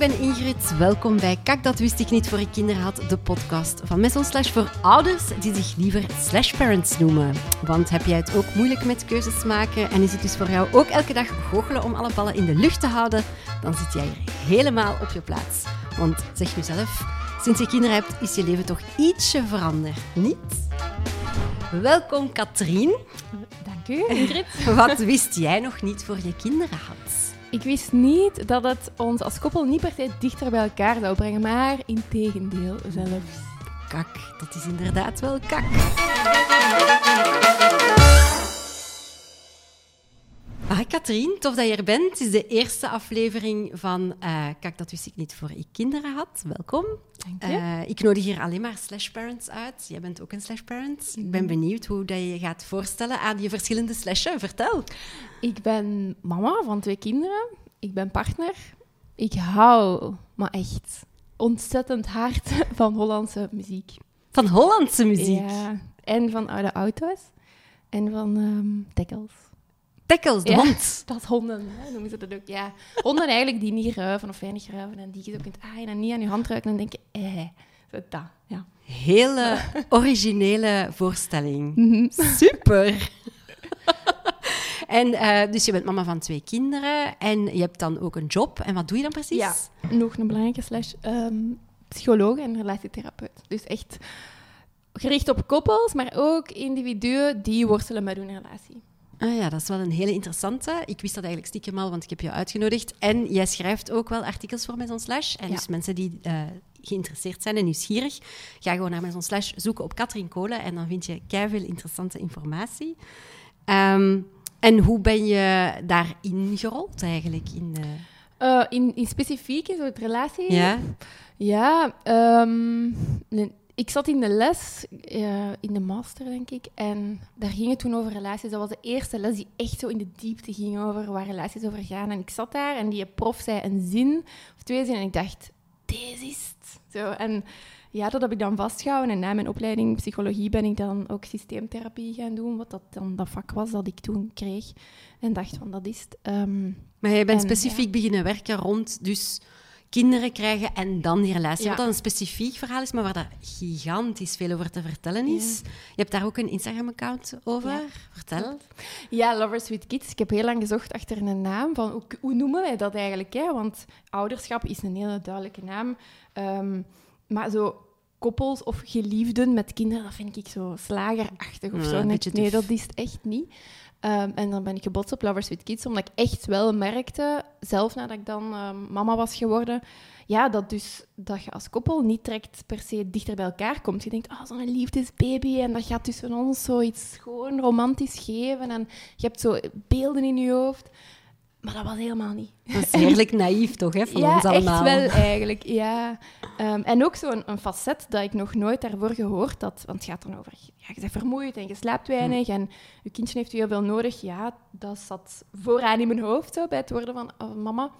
ben Ingrid. Welkom bij Kak, dat wist ik niet voor ik kinderen had, de podcast van Maison Slash voor ouders die zich liever Slash Parents noemen. Want heb jij het ook moeilijk met keuzes maken en is het dus voor jou ook elke dag goochelen om alle ballen in de lucht te houden, dan zit jij hier helemaal op je plaats. Want zeg nu zelf, sinds je kinderen hebt, is je leven toch ietsje veranderd, niet? Welkom Katrien. Dank u, Ingrid. Wat wist jij nog niet voor je kinderen had? Ik wist niet dat het ons als koppel niet per se dichter bij elkaar zou brengen, maar in tegendeel zelfs. Kak, dat is inderdaad wel kak. Hi Katrien, tof dat je er bent. Het is de eerste aflevering van uh, Kak, dat wist ik niet voor ik kinderen had. Welkom. Dank je. Uh, ik nodig hier alleen maar slash parents uit. Jij bent ook een slash parent. Ik ben benieuwd hoe dat je je gaat voorstellen aan je verschillende slashen. Vertel. Ik ben mama van twee kinderen. Ik ben partner. Ik hou, maar echt, ontzettend hard van Hollandse muziek. Van Hollandse muziek? Ja, en van oude auto's. En van um, tackles. Tackles, de ja, hond. Dat honden, hè, noemen ze dat ook. Ja. Honden eigenlijk die niet ruiven of weinig ruiven en die je zo kunt aaien en niet aan je hand ruiken en denken, eh, dat, ja. Hele originele voorstelling. Mhm. Super! en uh, dus je bent mama van twee kinderen en je hebt dan ook een job. En wat doe je dan precies? Ja, nog een belangrijke slash. Um, psycholoog en relatietherapeut. Dus echt gericht op koppels, maar ook individuen die worstelen met hun relatie. Ah ja, dat is wel een hele interessante. Ik wist dat eigenlijk stiekem al, want ik heb je uitgenodigd. En jij schrijft ook wel artikels voor Maison Slash. En Ja. dus mensen die uh, geïnteresseerd zijn en nieuwsgierig, ga gewoon naar Maison Slash, zoeken op Katrien Kolen en dan vind je veel interessante informatie. Um, en hoe ben je daarin gerold eigenlijk? In, de... Uh, in, in specifiek, in zo'n relatie? Ja? Ja, um, nee, ik zat in de les, uh, in de master, denk ik. En daar ging het toen over relaties. Dat was de eerste les die echt zo in de diepte ging over waar relaties over gaan. En ik zat daar en die prof zei een zin of twee zinnen. En ik dacht, deze is het. Zo, en ja, dat heb ik dan vastgehouden. En na mijn opleiding psychologie ben ik dan ook systeemtherapie gaan doen. Wat dat dan dat vak was dat ik toen kreeg. En dacht van, dat is het. Um, maar jij bent en, specifiek ja. beginnen werken rond... Dus kinderen krijgen en dan die relatie. Ja. Wat dan een specifiek verhaal is, maar waar dat gigantisch veel over te vertellen is. Ja. Je hebt daar ook een Instagram-account over. Ja. Vertel. Ja, Lovers with Kids. Ik heb heel lang gezocht achter een naam. Van, hoe, hoe noemen wij dat eigenlijk? Hè? Want ouderschap is een hele duidelijke naam. Um, maar zo koppels of geliefden met kinderen, dat vind ik zo slagerachtig of zo. Nee, dat is het echt niet. Um, en dan ben ik gebotst op Lovers with Kids, omdat ik echt wel merkte, zelf nadat ik dan um, mama was geworden, ja, dat dus dat je als koppel niet direct per se dichter bij elkaar komt. Je denkt, oh, zo'n liefdesbaby, en dat gaat tussen ons zoiets schoon, romantisch geven, en je hebt zo beelden in je hoofd. Maar dat was helemaal niet. Dat is heerlijk naïef toch, hè, van ja, ons allemaal. echt wel eigenlijk, ja. Um, en ook zo'n een facet dat ik nog nooit daarvoor gehoord had. Want het gaat dan over, ja, je bent vermoeid en je slaapt weinig Hm. en je kindje heeft heel veel nodig. Ja, dat zat vooraan in mijn hoofd, zo, bij het worden van mama.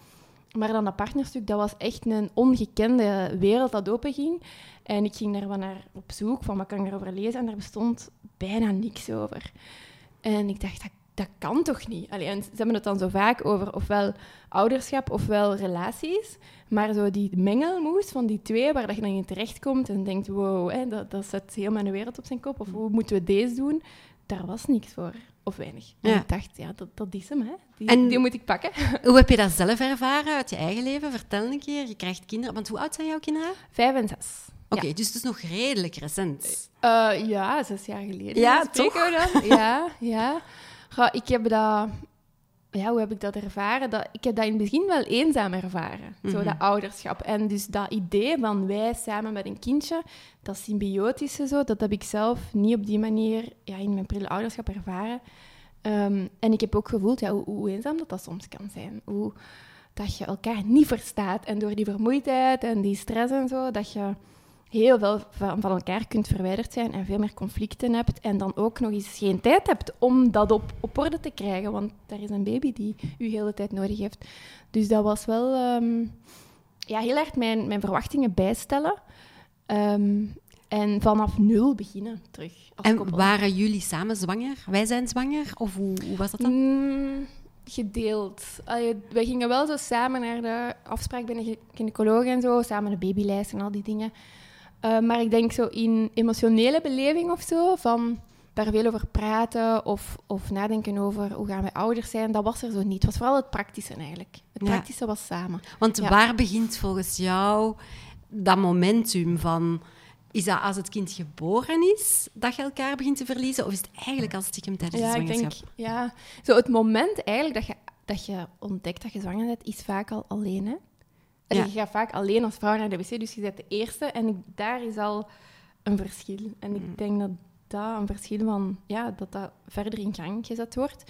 Maar dan dat partnerstuk, dat was echt een ongekende wereld dat openging. En ik ging daar wel naar op zoek, van wat kan ik erover lezen? En daar bestond bijna niks over. En ik dacht, dat dat kan toch niet? Allee, en ze hebben het dan zo vaak over ofwel ouderschap ofwel relaties. Maar zo die mengelmoes van die twee, waar dat je dan in terechtkomt en denkt, wow, hè, dat, dat zet heel mijn wereld op zijn kop. Of hoe moeten we deze doen? Daar was niks voor. Of weinig. En ik dacht, ja, dat, dat is hem, hè. Die, En- die moet ik pakken. Hoe heb je dat zelf ervaren uit je eigen leven? Vertel een keer. Je krijgt kinderen. Want hoe oud zijn jouw kinderen? Vijf en zes. Oké, dus het is nog redelijk recent. Uh, ja, zes jaar geleden. Ja, we dan. Ja, ja. Goh, ik heb dat... Ja, hoe heb ik dat ervaren? Dat, ik heb dat in het begin wel eenzaam ervaren. Zo Mhm. dat ouderschap. En dus dat idee van wij samen met een kindje, dat symbiotische zo, dat heb ik zelf niet op die manier ja, in mijn prille ouderschap ervaren. Um, en ik heb ook gevoeld ja, hoe, hoe eenzaam dat, dat soms kan zijn. Hoe dat je elkaar niet verstaat. En door die vermoeidheid en die stress en zo, dat je heel veel van, van elkaar kunt verwijderd zijn en veel meer conflicten hebt. En dan ook nog eens geen tijd hebt om dat op, op orde te krijgen. Want daar is een baby die u heel de hele tijd nodig heeft. Dus dat was wel um, ja, heel erg mijn, mijn verwachtingen bijstellen. Um, en vanaf nul beginnen terug. En koppel. waren jullie samen zwanger? Wij zijn zwanger? Of hoe, hoe was dat dan? Mm, gedeeld. Wij gingen wel zo samen naar de afspraak bij een gynaecoloog en zo, samen de babylijst en al die dingen. Uh, maar ik denk zo in emotionele beleving of zo, van daar veel over praten of, of nadenken over hoe gaan wij ouders zijn, dat was er zo niet. Het was vooral het praktische eigenlijk. Het praktische was samen. Want waar begint volgens jou dat momentum van... Is dat als het kind geboren is, dat je elkaar begint te verliezen? Of is het eigenlijk als stiekem tijdens ja, de zwangerschap? Ik denk, ja, zo het moment eigenlijk dat je, dat je ontdekt dat je zwanger bent, is vaak al alleen. Hè? Ja. Je gaat vaak alleen als vrouw naar de wc, dus je bent de eerste. En daar is al een verschil. En ik mm. denk dat dat een verschil van... Ja, dat dat verder in gang gezet wordt.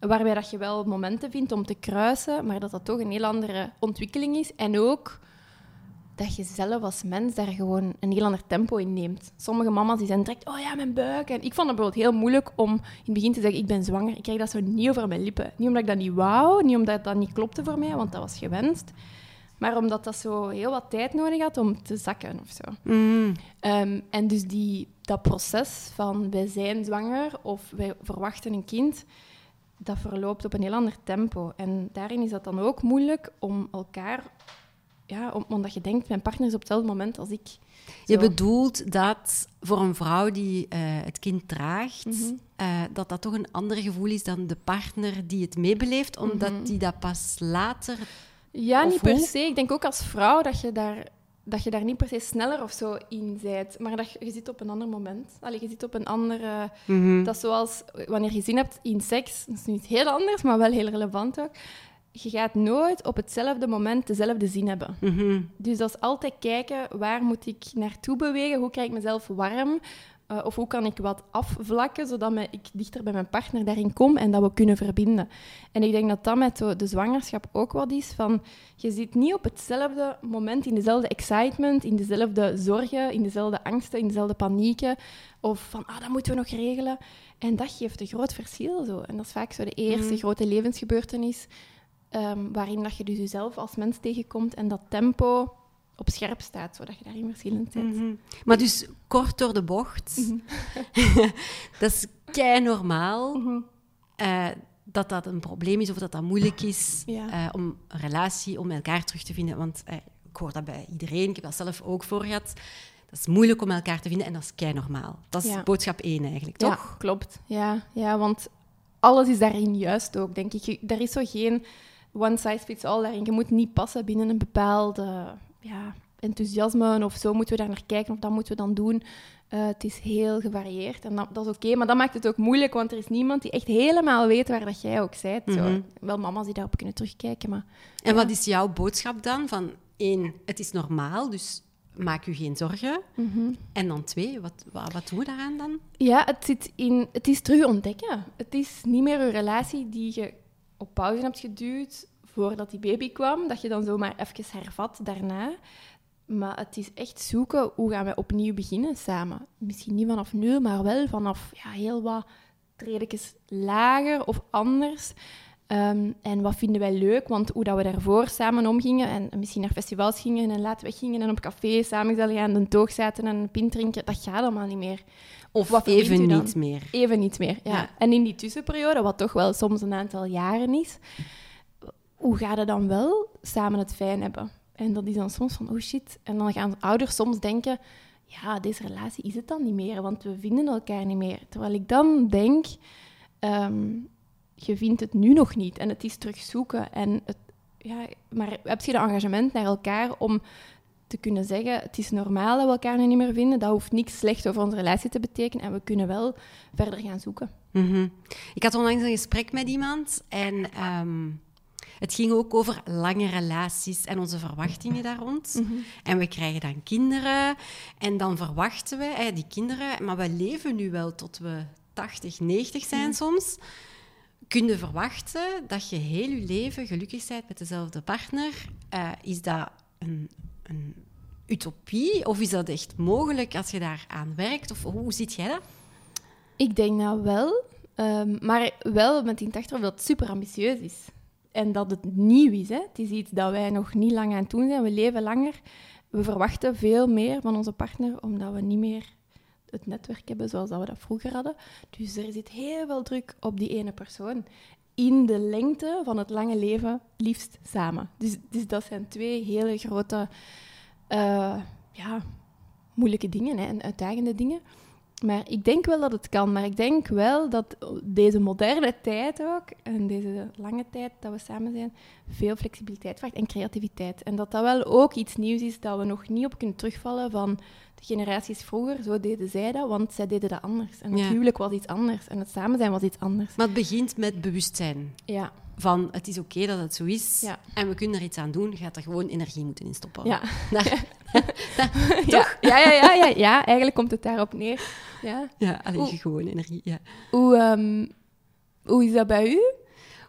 Waarbij dat je wel momenten vindt om te kruisen, maar dat dat toch een heel andere ontwikkeling is. En ook dat je zelf als mens daar gewoon een heel ander tempo in neemt. Sommige mama's die zijn direct, oh ja, mijn buik. En ik vond het bijvoorbeeld heel moeilijk om in het begin te zeggen, ik ben zwanger. Ik kreeg dat zo niet over mijn lippen. Niet omdat ik dat niet wou, niet omdat dat niet klopte voor mij, want dat was gewenst. Maar omdat dat zo heel wat tijd nodig had om te zakken of zo. Mm. Ehm, en dus die, dat proces van wij zijn zwanger of wij verwachten een kind, dat verloopt op een heel ander tempo. En daarin is dat dan ook moeilijk om elkaar ja, omdat je denkt, mijn partner is op hetzelfde moment als ik. Je bedoelt dat voor een vrouw die uh, het kind draagt, mm dat dat toch een ander gevoel is dan de partner die het meebeleeft, omdat mm die dat pas later. Ja, niet per se. Ik denk ook als vrouw dat je daar dat je daar niet per se sneller of zo in bent, maar dat je, je zit op een ander moment. Allee, je zit op een andere... Mhm. Dat is zoals wanneer je zin hebt in seks, dat is niet heel anders, maar wel heel relevant ook je gaat nooit op hetzelfde moment dezelfde zin hebben. Mhm. Dus dat is altijd kijken, waar moet ik naartoe bewegen? Hoe krijg ik mezelf warm? Uh, of hoe kan ik wat afvlakken, zodat ik dichter bij mijn partner daarin kom en dat we kunnen verbinden. En ik denk dat dat met de zwangerschap ook wat is, van je zit niet op hetzelfde moment in dezelfde excitement, in dezelfde zorgen, in dezelfde angsten, in dezelfde panieken, of van, ah, dat moeten we nog regelen. En dat geeft een groot verschil. Zo. En dat is vaak zo de eerste mhm. grote levensgebeurtenis Um, waarin dat je dus jezelf als mens tegenkomt en dat tempo op scherp staat, zodat je daarin verschillend bent. Mm Maar dus kort door de bocht, mhm. dat is kei normaal mhm. eh, dat dat een probleem is of dat dat moeilijk is ja. uh, om een relatie, om elkaar terug te vinden. Want uh, ik hoor dat bij iedereen, ik heb dat zelf ook voor gehad. Dat is moeilijk om elkaar te vinden en dat is kei normaal. Dat is boodschap één eigenlijk, toch? Ja, klopt. Ja, ja, want alles is daarin juist ook, denk ik. Er is zo geen one size fits all daarin. Je moet niet passen binnen een bepaalde ja, enthousiasme of zo moeten we daar naar kijken of dat moeten we dan doen. Uh, het is heel gevarieerd en dat, dat is oké, maar dat maakt het ook moeilijk, want er is niemand die echt helemaal weet waar dat jij ook bent. zo. Mhm. Wel mama's die daarop kunnen terugkijken, maar... En wat is jouw boodschap dan? Van één, het is normaal, dus maak je geen zorgen. Mhm. En dan twee, wat, wat, wat doen we daaraan dan? Ja, het, zit in, het is terug ontdekken. Het is niet meer een relatie die je op pauze hebt geduwd voordat die baby kwam, dat je dan zomaar even hervat daarna. Maar het is echt zoeken, hoe gaan we opnieuw beginnen samen? Misschien niet vanaf nul, maar wel vanaf ja, heel wat tredetjes lager of anders. Ehm, en wat vinden wij leuk? Want hoe dat we daarvoor samen omgingen en misschien naar festivals gingen en laat weggingen en op café samen aan de toog zaten en een pint drinken, dat gaat allemaal niet meer. Of wat even niet meer. Even niet meer, ja. En in die tussenperiode, wat toch wel soms een aantal jaren is, hoe gaat het dan wel samen het fijn hebben? En dat is dan soms van, oh shit. En dan gaan ouders soms denken, ja, deze relatie is het dan niet meer, want we vinden elkaar niet meer. Terwijl ik dan denk, ehm, je vindt het nu nog niet en het is terugzoeken. En het, ja, maar heb je de engagement naar elkaar om te kunnen zeggen, het is normaal dat we elkaar nu niet meer vinden, dat hoeft niks slecht over onze relatie te betekenen en we kunnen wel verder gaan zoeken. Mhm. Ik had onlangs een gesprek met iemand en ehm, het ging ook over lange relaties en onze verwachtingen daar rond. Mhm. En we krijgen dan kinderen en dan verwachten we die kinderen, maar we leven nu wel tot we 80, 90 zijn soms kun je verwachten dat je heel je leven gelukkig bent met dezelfde partner? Uh, is dat een, een, utopie of is dat echt mogelijk als je daar aan werkt? Of hoe ziet jij dat? Ik denk nou wel, um, maar wel met die achterhoofd dat het super ambitieus is en dat het nieuw is. Hè. Het is iets dat wij nog niet lang aan het doen zijn. We leven langer. We verwachten veel meer van onze partner, omdat we niet meer het netwerk hebben zoals dat we dat vroeger hadden. Dus er zit heel veel druk op die ene persoon. in de lengte van het lange leven liefst samen. Dus, dus dat zijn twee hele grote, eh, ja, moeilijke dingen hè, en uitdagende dingen. Maar ik denk wel dat het kan. Maar ik denk wel dat deze moderne tijd ook, en deze lange tijd dat we samen zijn, veel flexibiliteit vraagt en creativiteit. En dat dat wel ook iets nieuws is dat we nog niet op kunnen terugvallen van de generaties vroeger. Zo deden zij dat, want zij deden dat anders. En het Ja. huwelijk was iets anders. En het samen zijn was iets anders. Maar het begint met bewustzijn. Ja, Van het is oké dat het zo is Ja. en we kunnen er iets aan doen. Je gaat er gewoon energie moeten in stoppen. ja. Daar- ja. Ja, ja, ja, ja, ja, eigenlijk komt het daarop neer. Ja. ja, alleen gewoon energie. Ja. Hoe, ehm, hoe is dat bij u?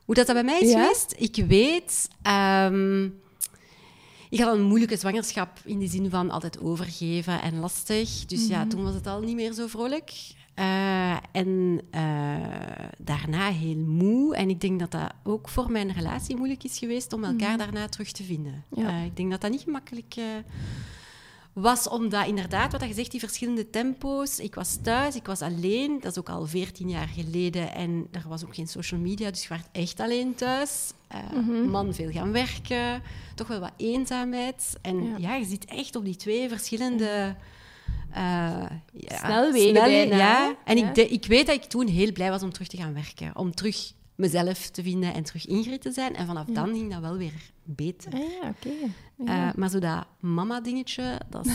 Hoe dat, dat bij mij is geweest? Ik weet... ehm, ik had een moeilijke zwangerschap in de zin van altijd overgeven en lastig. Dus ja, toen was het al niet meer zo vrolijk. Eh, en eh, daarna heel moe. En ik denk dat dat ook voor mijn relatie moeilijk is geweest om elkaar daarna terug te vinden. Ja. Eh, ik denk dat dat niet gemakkelijk was, omdat inderdaad, wat je zegt, die verschillende tempo's. Ik was thuis, ik was alleen. Dat is ook al 14 jaar geleden. En er was ook geen social media, dus je werd echt alleen thuis. Eh, Man veel gaan werken, toch wel wat eenzaamheid. En Ja. ja, je zit echt op die twee verschillende... eh, ja, bijna, ja. En Ja. Ik, de- ik weet dat ik toen heel blij was om terug te gaan werken. Om terug mezelf te vinden en terug Ingrid te zijn. En vanaf dan ging dat wel weer beter. Ah, ja, oké. Eh, maar zo dat mama-dingetje, dat is,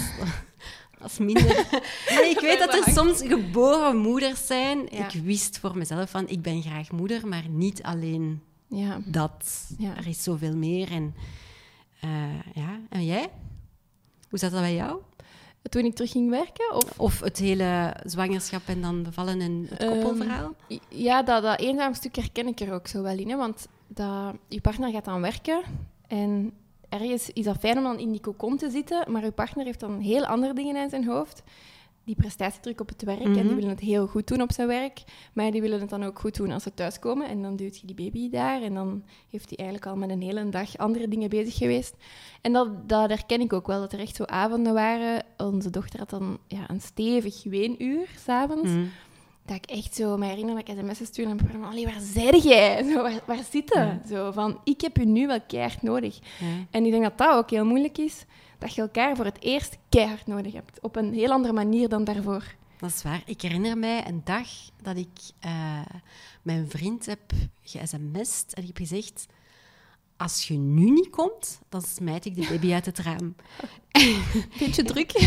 dat is minder. Nee, ik weet dat er soms geboren moeders zijn. Ik wist voor mezelf van, ik ben graag moeder, maar niet alleen ja. dat. Ja. Er is zoveel meer. En, eh, ja. en jij? Hoe zat dat bij jou? Toen ik terug ging werken? Of, Of het hele zwangerschap en dan bevallen en het Ehm, koppelverhaal? Ja, dat, dat eenzaam stuk herken ik er ook zo wel in. Hè, want dat, je partner gaat dan werken en ergens is dat fijn om dan in die cocon te zitten, maar je partner heeft dan heel andere dingen in zijn hoofd. Die prestatiedruk op het werk en Mhm. die willen het heel goed doen op zijn werk, maar die willen het dan ook goed doen als ze thuiskomen. En dan duwt je die baby daar en dan heeft hij eigenlijk al met een hele dag andere dingen bezig geweest. En dat, dat herken ik ook wel, dat er echt zo avonden waren. Onze dochter had dan ja, een stevig weenuur s'avonds. Mhm. Dat ik echt zo me herinner dat ik sms'en stuurde en van, allee, waar zei jij? Zo, waar, waar zit je? Ja. Zo van, ik heb u nu wel keihard nodig. En ik denk dat dat ook heel moeilijk is, dat je elkaar voor het eerst keihard nodig hebt. Op een heel andere manier dan daarvoor. Dat is waar. Ik herinner mij een dag dat ik eh, mijn vriend heb ge-sms'd en ik heb gezegd... Als je nu niet komt, dan smijt ik de baby uit het raam. Beetje druk.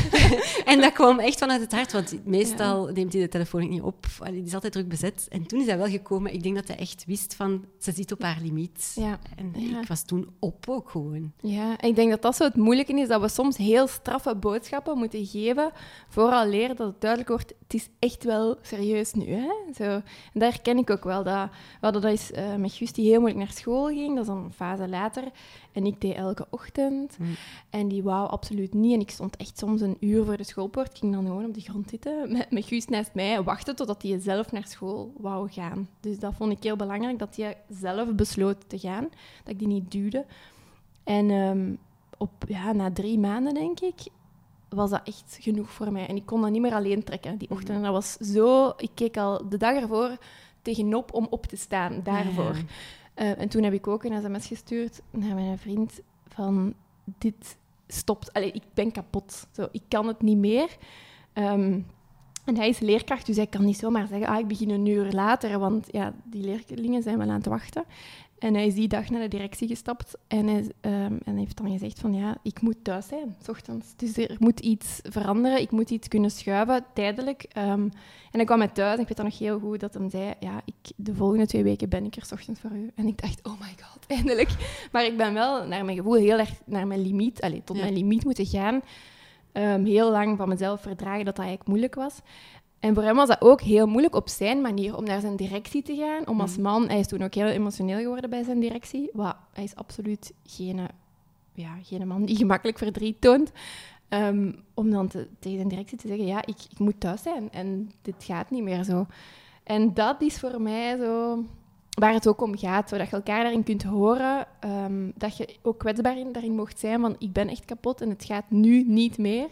En dat kwam echt vanuit het hart, want meestal neemt hij de telefoon niet op. Allee, die is altijd druk bezet. En toen is hij wel gekomen. Ik denk dat hij echt wist van, ze zit op haar limiet. Ja. En Ja. ik was toen op ook gewoon. Ja, ik denk dat dat zo het moeilijke is, dat we soms heel straffe boodschappen moeten geven, vooral leren dat het duidelijk wordt, het is echt wel serieus nu. Hè? Zo. En daar herken ik ook wel. Dat, we hadden dat is eh, met Guus die heel moeilijk naar school ging, dat is dan een fase later. En ik deed elke ochtend. Mm. En die wou absoluut niet. En ik stond echt soms een uur voor de schoolpoort. Ik ging dan gewoon op de grond zitten met, met Guus naast mij en wachten totdat hij zelf naar school wou gaan. Dus dat vond ik heel belangrijk, dat hij zelf besloot te gaan. Dat ik die niet duwde. En ehm, op, ja, na drie maanden, denk ik, was dat echt genoeg voor mij. En ik kon dat niet meer alleen trekken, die ochtend. En dat was zo... Ik keek al de dag ervoor tegenop om op te staan, daarvoor. Ja. Eh, en toen heb ik ook een sms gestuurd naar mijn vriend van... Dit stopt. Allee, ik ben kapot. Zo, ik kan het niet meer. Ehm, en hij is leerkracht, dus hij kan niet zomaar zeggen... Ah, ik begin een uur later, want ja, die leerlingen zijn wel aan het wachten. En hij is die dag naar de directie gestapt en hij, ehm, en heeft dan gezegd van ja, ik moet thuis zijn, s ochtends. Dus er moet iets veranderen, ik moet iets kunnen schuiven, tijdelijk. Ehm, en dan kwam hij thuis en ik weet dan nog heel goed dat hij zei, ja, ik, de volgende twee weken ben ik er 's ochtends voor u. En ik dacht, oh my god, eindelijk. Maar ik ben wel naar mijn gevoel heel erg naar mijn limiet, allez, tot Ja. mijn limiet moeten gaan. Ehm, heel lang van mezelf verdragen dat dat eigenlijk moeilijk was. En voor hem was dat ook heel moeilijk op zijn manier om naar zijn directie te gaan. Om als man, hij is toen ook heel emotioneel geworden bij zijn directie. Wat, hij is absoluut geen, ja, geen man die gemakkelijk verdriet toont. Ehm, om dan te- tegen zijn directie te zeggen, ja, ik, ik moet thuis zijn en dit gaat niet meer zo. En dat is voor mij zo waar het ook om gaat. Zodat je elkaar daarin kunt horen. ehm, dat je ook kwetsbaar in, daarin mocht zijn van ik ben echt kapot en het gaat nu niet meer.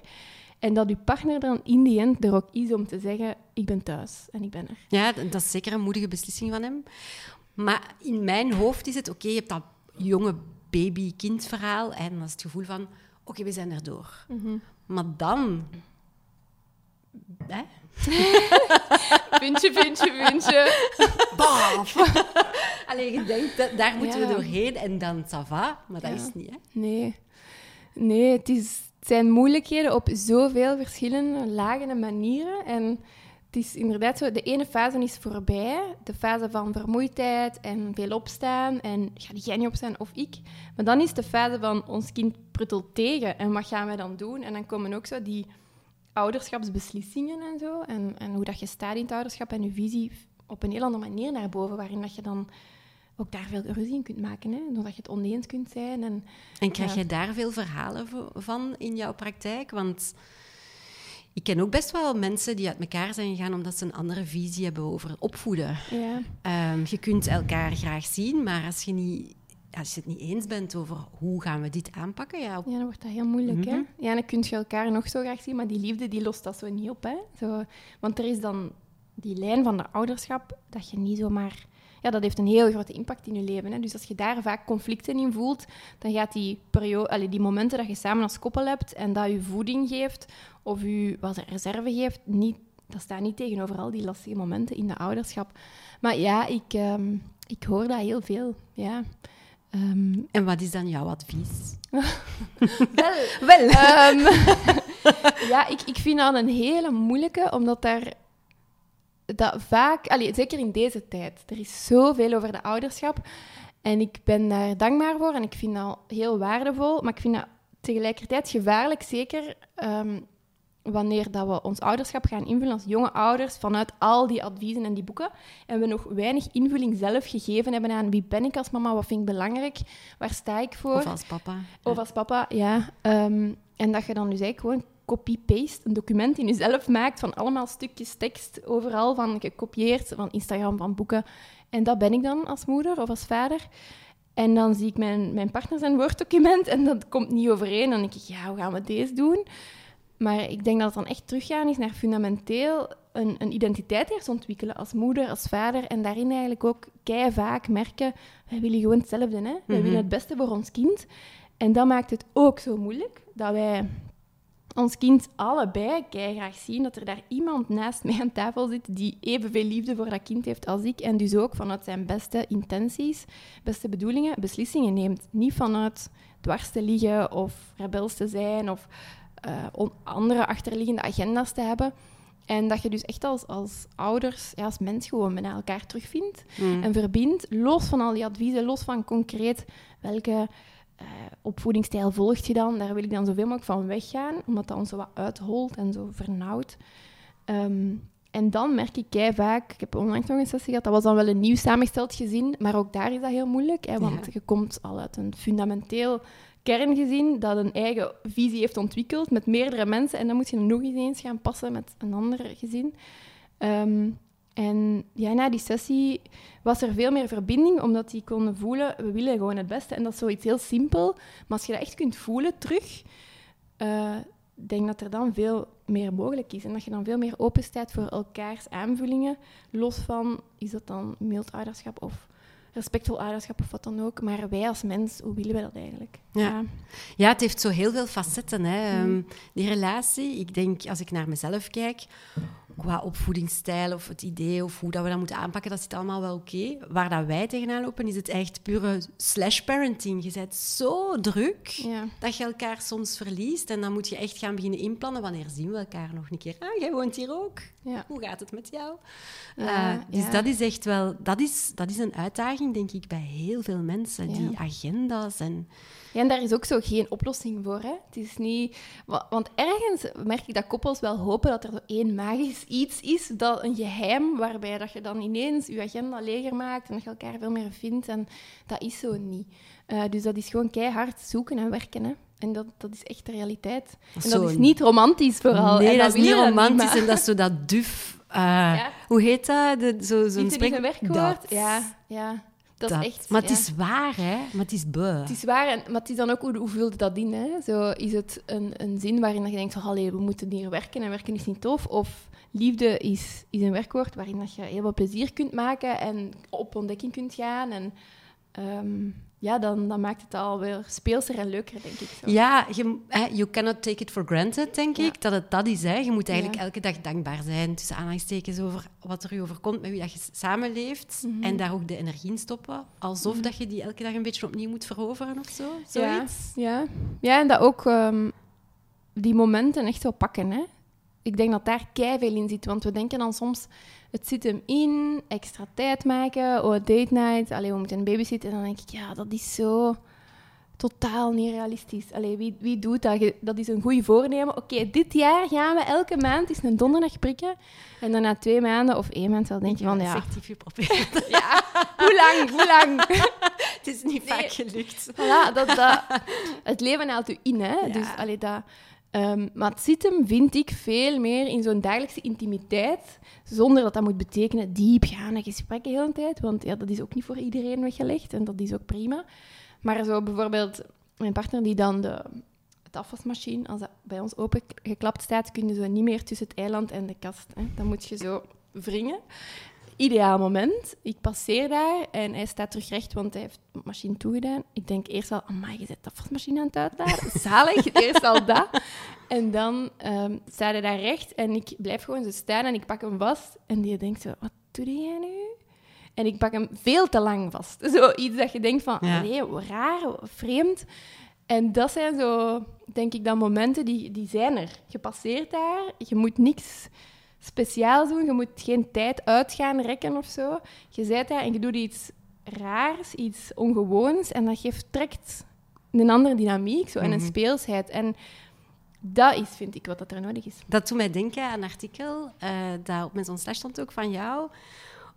En dat je partner dan in die end er ook is om te zeggen ik ben thuis en ik ben er. Ja, dat is zeker een moedige beslissing van hem. Maar in mijn hoofd is het, oké, je hebt dat jonge baby-kind verhaal en dan is het gevoel van, oké, we zijn erdoor. Mm Maar dan... Hè? puntje, puntje, puntje. Baf! Alleen je denkt, dat, daar moeten we doorheen en dan ça va, maar dat is niet, hè? Nee. Nee, het, is, het zijn moeilijkheden op zoveel verschillende lagen en manieren. En het is inderdaad zo, de ene fase is voorbij. De fase van vermoeidheid en veel opstaan. En ga jij niet opstaan of ik? Maar dan is de fase van ons kind pruttelt tegen. En wat gaan wij dan doen? En dan komen ook zo die ouderschapsbeslissingen en zo. En, en hoe dat je staat in het ouderschap en je visie op een heel andere manier naar boven. Waarin dat je dan ook daar veel ruzie in kunt maken. Hè? Doordat je het oneens kunt zijn. En, en krijg je daar veel verhalen van in jouw praktijk? Want ik ken ook best wel mensen die uit elkaar zijn gegaan omdat ze een andere visie hebben over opvoeden. Ja. Ehm, je kunt elkaar graag zien, maar als je, niet, als je het niet eens bent over hoe gaan we dit aanpakken... Ja, ja dan wordt dat heel moeilijk. hè? Mhm. Ja, dan kun je elkaar nog zo graag zien, maar die liefde die lost dat zo niet op. Hè? Zo, want er is dan die lijn van de ouderschap dat je niet zomaar ja, dat heeft een heel grote impact in je leven. Hè. Dus als je daar vaak conflicten in voelt, dan gaat die, periode, allee, die momenten dat je samen als koppel hebt en dat je voeding geeft of je wat reserve geeft, niet, dat staat niet tegenover al die lastige momenten in de ouderschap. Maar ja, ik, ehm, ik hoor dat heel veel. Ja. Ehm, en wat is dan jouw advies? wel, wel. Um, ja, ik, ik vind dat een hele moeilijke, omdat daar dat vaak, allee, zeker in deze tijd, er is zoveel over de ouderschap. En ik ben daar dankbaar voor en ik vind dat heel waardevol. Maar ik vind dat tegelijkertijd gevaarlijk, zeker um, wanneer dat we ons ouderschap gaan invullen als jonge ouders vanuit al die adviezen en die boeken. En we nog weinig invulling zelf gegeven hebben aan wie ben ik als mama, wat vind ik belangrijk, waar sta ik voor. Of als papa. Of als papa, ja. Um, en dat je dan dus eigenlijk gewoon copy-paste, een document in jezelf maakt van allemaal stukjes tekst, overal van gekopieerd, van Instagram, van boeken. En dat ben ik dan als moeder of als vader. En dan zie ik mijn, mijn partner zijn woorddocument en dat komt niet overeen. En dan denk ik, ja, hoe gaan we deze doen? Maar ik denk dat het dan echt teruggaan is naar fundamenteel een, een identiteit eerst ontwikkelen als moeder, als vader. En daarin eigenlijk ook kei vaak merken, wij willen gewoon hetzelfde. Hè? Wij willen mhm. het beste voor ons kind. En dat maakt het ook zo moeilijk dat wij ons kind allebei graag zien dat er daar iemand naast mij aan tafel zit die evenveel liefde voor dat kind heeft als ik en dus ook vanuit zijn beste intenties, beste bedoelingen beslissingen neemt. Niet vanuit dwars te liggen of rebels te zijn of uh, andere achterliggende agenda's te hebben. En dat je dus echt als, als ouders, ja, als mens gewoon met elkaar terugvindt mm. en verbindt, los van al die adviezen, los van concreet welke uh, opvoedingsstijl volgt je dan? Daar wil ik dan zoveel mogelijk van weggaan, omdat dat ons zo wat uitholt en zo vernauwt. Ehm, en dan merk ik kei vaak, ik heb onlangs nog een sessie gehad, dat was dan wel een nieuw samengesteld gezin, maar ook daar is dat heel moeilijk, hè, want je komt al uit een fundamenteel kerngezin dat een eigen visie heeft ontwikkeld met meerdere mensen en dan moet je nog eens gaan passen met een ander gezin. Um, en ja, na die sessie was er veel meer verbinding, omdat die konden voelen, we willen gewoon het beste. En dat is zoiets heel simpel. Maar als je dat echt kunt voelen terug, uh, denk dat er dan veel meer mogelijk is. En dat je dan veel meer open staat voor elkaars aanvullingen. Los van, is dat dan mild ouderschap of respectvol ouderschap of wat dan ook. Maar wij als mens, hoe willen we dat eigenlijk? Ja, ja. het heeft zo heel veel facetten, hè. Mm. Ehm, die relatie. Ik denk, als ik naar mezelf kijk, qua opvoedingsstijl of het idee of hoe dat we dat moeten aanpakken, dat zit allemaal wel oké. Waar dat wij tegenaan lopen, is het echt pure slash parenting. Je bent zo druk ja. dat je elkaar soms verliest en dan moet je echt gaan beginnen inplannen. Wanneer zien we elkaar nog een keer? Ah, jij woont hier ook. Ja. Hoe gaat het met jou? Uh, dus dat is echt wel, dat is, dat is een uitdaging, denk ik, bij heel veel mensen. Die agenda's en ja, en daar is ook zo geen oplossing voor. Hè? Het is niet... Want ergens merk ik dat koppels wel hopen dat er zo één magisch iets is, dat een geheim, waarbij dat je dan ineens je agenda leger maakt en dat je elkaar veel meer vindt. En dat is zo niet. Uh, dus dat is gewoon keihard zoeken en werken. Hè? En dat, dat is echt de realiteit. En dat is niet romantisch vooral. Nee, dat, is niet romantisch en dat is zo dat duf... Uh, Hoe heet dat? Zo'n zo spreek... werkwoord? Ja, ja. Dat, Dat- is echt... Maar het ja. is waar, hè? Maar het is beu. Het is waar, en, maar het is dan ook hoe, hoe vult dat in? Hè? Zo, is het een, een zin waarin dat je denkt van, allee, we moeten hier werken en werken is niet tof? Of liefde is, is een werkwoord waarin dat je heel veel plezier kunt maken en op ontdekking kunt gaan. En ehm, ja, dan, dan maakt het alweer speelser en leuker, denk ik. Zo. Ja, je, you cannot take it for granted, denk Ja. ik. Dat het dat is. Hè. Je moet eigenlijk Ja. elke dag dankbaar zijn. Tussen aanhalingstekens over wat er je overkomt met wie dat je samenleeft. Mhm. En daar ook de energie in stoppen. Alsof dat je die elke dag een beetje opnieuw moet veroveren of zo. Ja, Zoiets. ja. ja, en dat ook ehm, die momenten echt zo pakken. Hè? Ik denk dat daar veel in zit. Want we denken dan soms, het zit hem in, extra tijd maken, oh, date night, alleen we moeten een babysitten. En dan denk ik, ja, dat is zo totaal niet realistisch. Allee, wie, wie doet dat? Dat is een goed voornemen. Oké, dit jaar gaan we elke maand eens een donderdag prikken. En dan na twee maanden of één maand wel denk je van, ja, Effectief je probeert. ja hoe lang, hoe lang? het is niet Nee. vaak gelukt. Voilà, dat, dat, het leven haalt u in, hè. Ja. Dus, allee, dat, ehm, maar het zit hem, vind ik, veel meer in zo'n dagelijkse intimiteit, zonder dat dat moet betekenen diepgaande gesprekken de hele tijd, want ja, dat is ook niet voor iedereen weggelegd en dat is ook prima. Maar zo bijvoorbeeld mijn partner die dan de, het afwasmachine, als dat bij ons opengeklapt staat, kunnen ze niet meer tussen het eiland en de kast. Hè. Dan moet je zo wringen. Ideaal moment. Ik passeer daar en hij staat terug recht, want hij heeft de machine toegedaan. Ik denk eerst al, amai, je zet de afwasmachine aan het uitladen. Zalig, eerst al dat. En dan ehm staat hij daar recht en ik blijf gewoon zo staan en ik pak hem vast. En die denkt zo, wat doe jij nu? En ik pak hem veel te lang vast. Zoiets dat je denkt van, Ja. nee, raar, vreemd. En dat zijn zo, denk ik, dan momenten die, die zijn er. Je passeert daar, je moet niks speciaals doen, je moet geen tijd uitgaan rekken of zo. Je zit daar en je doet iets raars, iets ongewoons en dat geeft trekt een andere dynamiek zo, en een Mhm. speelsheid. En dat is, vind ik, wat dat er nodig is. Dat doet mij denken aan een artikel eh dat op mijn slash stond ook van jou.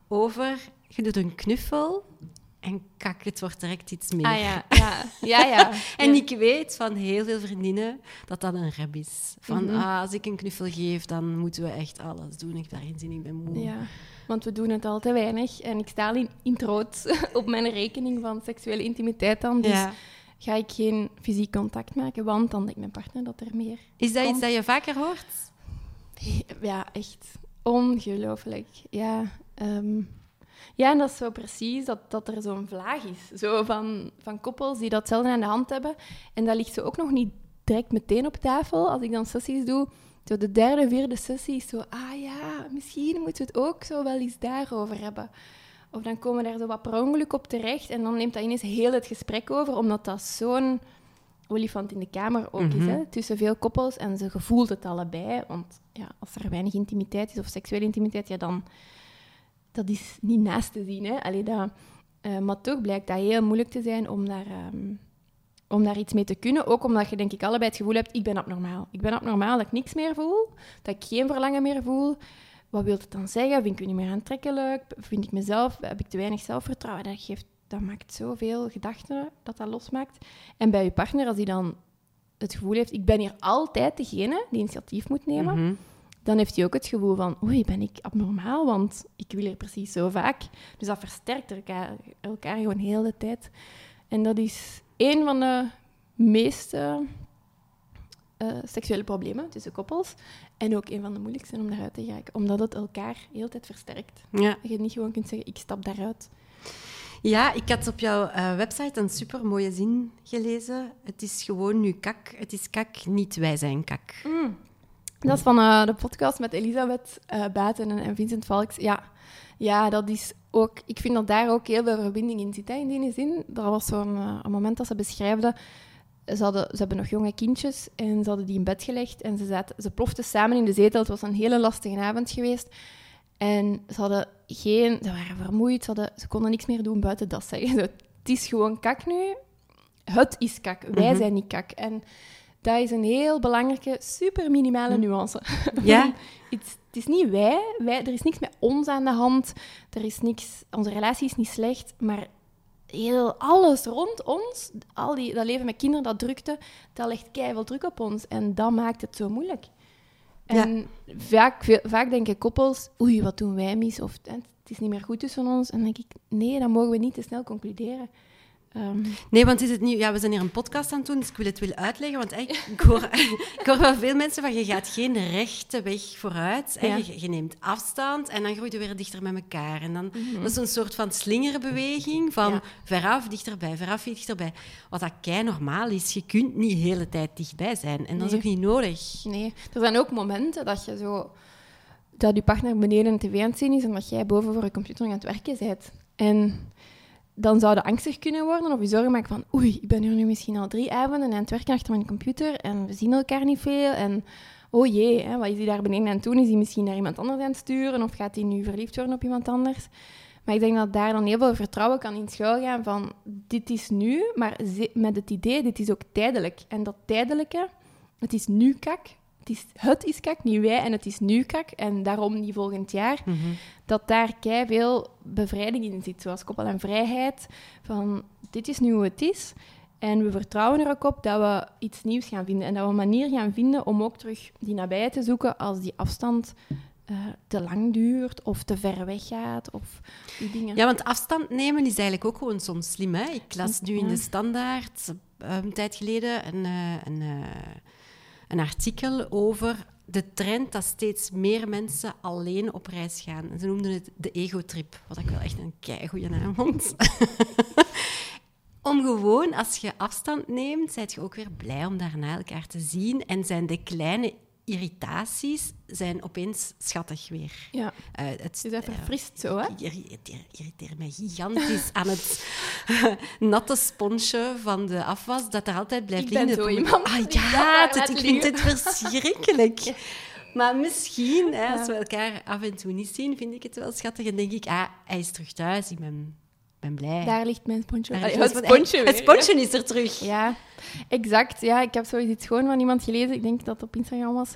Over, je doet een knuffel en kak, het wordt direct iets meer. Ah ja, ja, ja. ja. En ik weet van heel veel vriendinnen dat dat een rep is. Van, Mhm. ah, als ik een knuffel geef, dan moeten we echt alles doen. Ik heb daar geen zin in, ik ben moe. Ja, want we doen het al te weinig. En ik sta al in, in rood op mijn rekening van seksuele intimiteit dan. Dus Ja. ga ik geen fysiek contact maken, want dan denkt mijn partner dat er meer... Is dat iets dat je vaker hoort? Ja, echt ongelooflijk. Ja, ehm, ja, en dat is zo precies dat, dat er zo'n vlaag is. Zo van, van koppels die datzelfde aan de hand hebben. En dat ligt zo ook nog niet direct meteen op tafel. Als ik dan sessies doe, zo de derde, vierde sessie is zo... Ah ja, misschien moeten we het ook zo wel eens daarover hebben. Of dan komen daar zo wat per ongeluk op terecht. En dan neemt dat ineens heel het gesprek over, omdat dat zo'n olifant in de kamer ook is. Mhm. Hè? Tussen veel koppels en ze gevoelt het allebei. Want ja, als er weinig intimiteit is of seksuele intimiteit, ja, dan dat is niet naast te zien. Hè? Dat, eh, maar toch blijkt dat heel moeilijk te zijn om daar, ehm, om daar iets mee te kunnen. Ook omdat je denk ik allebei het gevoel hebt, ik ben abnormaal. Ik ben abnormaal dat ik niks meer voel, dat ik geen verlangen meer voel. Wat wil het dan zeggen? Vind ik me niet meer aantrekkelijk? Vind ik mezelf? Heb ik te weinig zelfvertrouwen? Dat, geeft, dat maakt zoveel gedachten dat dat losmaakt. En bij je partner, als die dan het gevoel heeft, ik ben hier altijd degene die initiatief moet nemen, Mhm. Dan heeft hij ook het gevoel van, oei, ben ik abnormaal, want ik wil er precies zo vaak. Dus dat versterkt elkaar, elkaar gewoon heel de tijd. En dat is een van de meest eh, seksuele problemen tussen koppels. En ook een van de moeilijkste om daaruit te geraken, omdat het elkaar heel de tijd versterkt. Ja. Dat je niet gewoon kunt zeggen, ik stap daaruit. ja, ik had op jouw eh, website een super mooie zin gelezen. Het is gewoon nu kak. Het is kak, niet wij zijn kak. Dat is van eh, de podcast met Elisabeth eh Baten en, en Vincent Valks. Ja. ja, dat is ook... Ik vind dat daar ook heel veel verbinding in zit, hè, in die zin. Dat was zo'n eh, moment dat ze beschrijfde... Ze, hadden, ze hebben nog jonge kindjes en ze hadden die in bed gelegd en ze, zaten, ze ploften samen in de zetel. Het was een hele lastige avond geweest. En ze hadden geen... Ze waren vermoeid, ze, hadden, ze konden niks meer doen buiten dat zeggen. Het is gewoon kak nu. Het is kak. Wij Mhm. zijn niet kak. En dat is een heel belangrijke, super minimale nuance. Ja? het, is niet wij, wij. Er is niks met ons aan de hand. Er is niks... Onze relatie is niet slecht, maar heel alles rond ons, al die, dat leven met kinderen, dat drukte, dat legt keihard druk op ons. En dat maakt het zo moeilijk. En vaak, veel- vaak denken koppels, oei, wat doen wij mis? Of, het is niet meer goed tussen ons. En dan denk ik, nee, dan mogen we niet te snel concluderen. Ehm, Nee, want is het niet... Ja, we zijn hier een podcast aan het doen, dus ik wil het willen uitleggen. Want ik, hoor, ik hoor wel veel mensen van, je gaat geen rechte weg vooruit. Ja. Je, je neemt afstand en dan groei je weer dichter met elkaar. En dan, Mhm. Dat is een soort van slingerbeweging van Ja. veraf, dichterbij, veraf, dichterbij. Wat dat kei normaal is. Je kunt niet de hele tijd dichtbij zijn. En dat is ook niet nodig. nee, er zijn ook momenten dat je zo... Dat je partner beneden een tv aan het zien is en dat jij boven voor je computer aan het werken bent. En dan zou je angstig kunnen worden of je zorgen maken van oei, ik ben hier nu misschien al drie avonden aan het werken achter mijn computer en we zien elkaar niet veel en oh jee, hè, wat is hij daar beneden aan het doen? Is hij misschien naar iemand anders aan het sturen of gaat hij nu verliefd worden op iemand anders? Maar ik denk dat daar dan heel veel vertrouwen kan in schuilgaan van dit is nu, maar met het idee, dit is ook tijdelijk. En dat tijdelijke, het is nu kak, het is, het is kak, niet wij, en het is nu kak, en daarom niet volgend jaar Mhm. dat daar kei veel bevrijding in zit, zoals koppel en vrijheid. Van dit is nu hoe het is. En we vertrouwen er ook op dat we iets nieuws gaan vinden. En dat we een manier gaan vinden om ook terug die nabijheid te zoeken als die afstand eh, te lang duurt of te ver weg gaat. Of die dingen. Ja, want afstand nemen is eigenlijk ook gewoon soms slim. Hè? Ik las nu in de Standaard eh, een tijd geleden een, eh, een, eh, een artikel over de trend dat steeds meer mensen alleen op reis gaan. Ze noemden het de ego-trip, wat ik wel echt een keigoeie naam vond. om gewoon, als je afstand neemt, zijt je ook weer blij om daarna elkaar te zien. En zijn de kleine irritaties zijn opeens schattig weer. Ja, Eh, het, dat verfrist zo, hè? ik irriteer, irriteer mij gigantisch aan het natte sponsje van de afwas, dat er altijd blijft Ik ben liggen. zo Dat- iemand Ah, dat ja, ik vind het verschrikkelijk. Maar misschien, hè, als we elkaar af en toe niet zien, vind ik het wel schattig. En denk ik, ah, hij is terug thuis, ik ben, ben blij. Daar ligt mijn sponsje. Allee, het sponsje Het weer, sponsje is er terug. Ja, exact. Ja, ik heb zoiets iets gewoon van iemand gelezen. Ik denk dat het op Instagram was.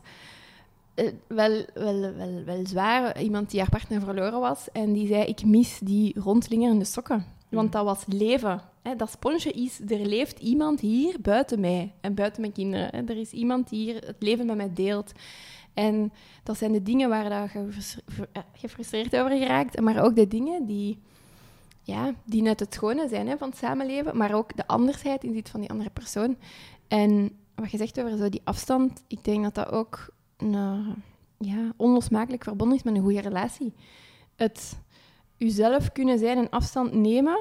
Eh, wel, wel, wel, wel zwaar. Iemand die haar partner verloren was. En die zei, ik mis die rondlingerende sokken. Want dat was leven. Hè, dat sponsje is, er leeft iemand hier buiten mij. En buiten mijn kinderen. Hè. Er is iemand die hier het leven met mij deelt. En dat zijn de dingen waar dat je eh, gefrustreerd over geraakt. Maar ook de dingen die ja, die net het schone zijn hè, van het samenleven, maar ook de andersheid in zit van die andere persoon. En wat je zegt over zo die afstand, ik denk dat dat ook een, ja, onlosmakelijk verbonden is met een goede relatie. Het jezelf kunnen zijn en afstand nemen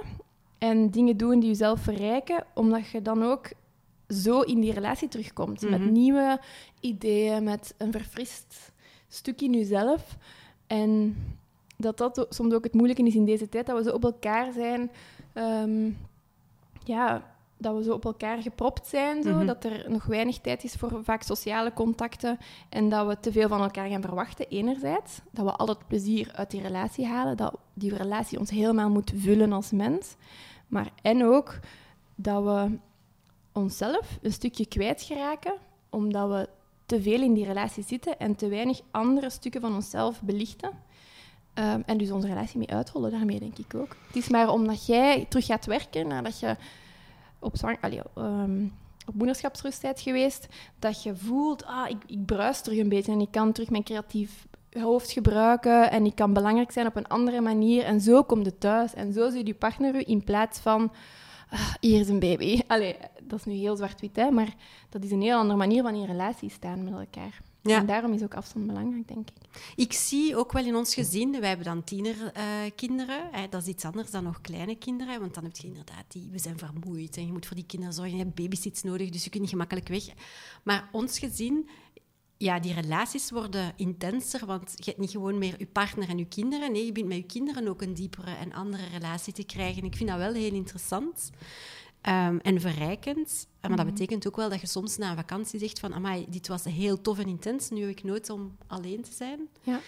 en dingen doen die jezelf verrijken, omdat je dan ook zo in die relatie terugkomt. Met Mhm. nieuwe ideeën, met een verfrist stuk in jezelf. En dat dat soms ook het moeilijke is in deze tijd, dat we zo op elkaar zijn. ehm, ja, dat we zo op elkaar gepropt zijn, zo, Mhm. dat er nog weinig tijd is voor vaak sociale contacten en dat we te veel van elkaar gaan verwachten, enerzijds. Dat we al het plezier uit die relatie halen, dat die relatie ons helemaal moet vullen als mens. Maar en ook dat we onszelf een stukje kwijtgeraken, omdat we te veel in die relatie zitten en te weinig andere stukken van onszelf belichten. Ehm, en dus onze relatie mee uithollen daarmee, denk ik ook. Het is maar omdat jij terug gaat werken nadat je op, zwang, allee, ehm, op moederschapsrust bent geweest, dat je voelt, ah, ik, ik bruis terug een beetje en ik kan terug mijn creatief hoofd gebruiken en ik kan belangrijk zijn op een andere manier. En zo komt het thuis. En zo ziet je partner u in plaats van, ah, hier is een baby. Allee, dat is nu heel zwart-wit, maar dat is een heel andere manier van in relatie staan met elkaar. Ja. En daarom is ook afstand belangrijk, denk ik. Ik zie ook wel in ons gezin, wij hebben dan tienerkinderen. dat is iets anders dan nog kleine kinderen. Want dan heb je inderdaad die, we zijn vermoeid en je moet voor die kinderen zorgen. Je hebt babysits nodig, dus je kunt niet gemakkelijk weg. Maar ons gezin, ja, die relaties worden intenser. Want je hebt niet gewoon meer je partner en je kinderen. Nee, je bent met je kinderen ook een diepere en andere relatie te krijgen. Ik vind dat wel heel interessant. Ehm, en verrijkend. Eh, Maar dat betekent ook wel dat je soms na een vakantie zegt van amai, dit was heel tof en intens, nu heb ik nooit om alleen te zijn. Ja.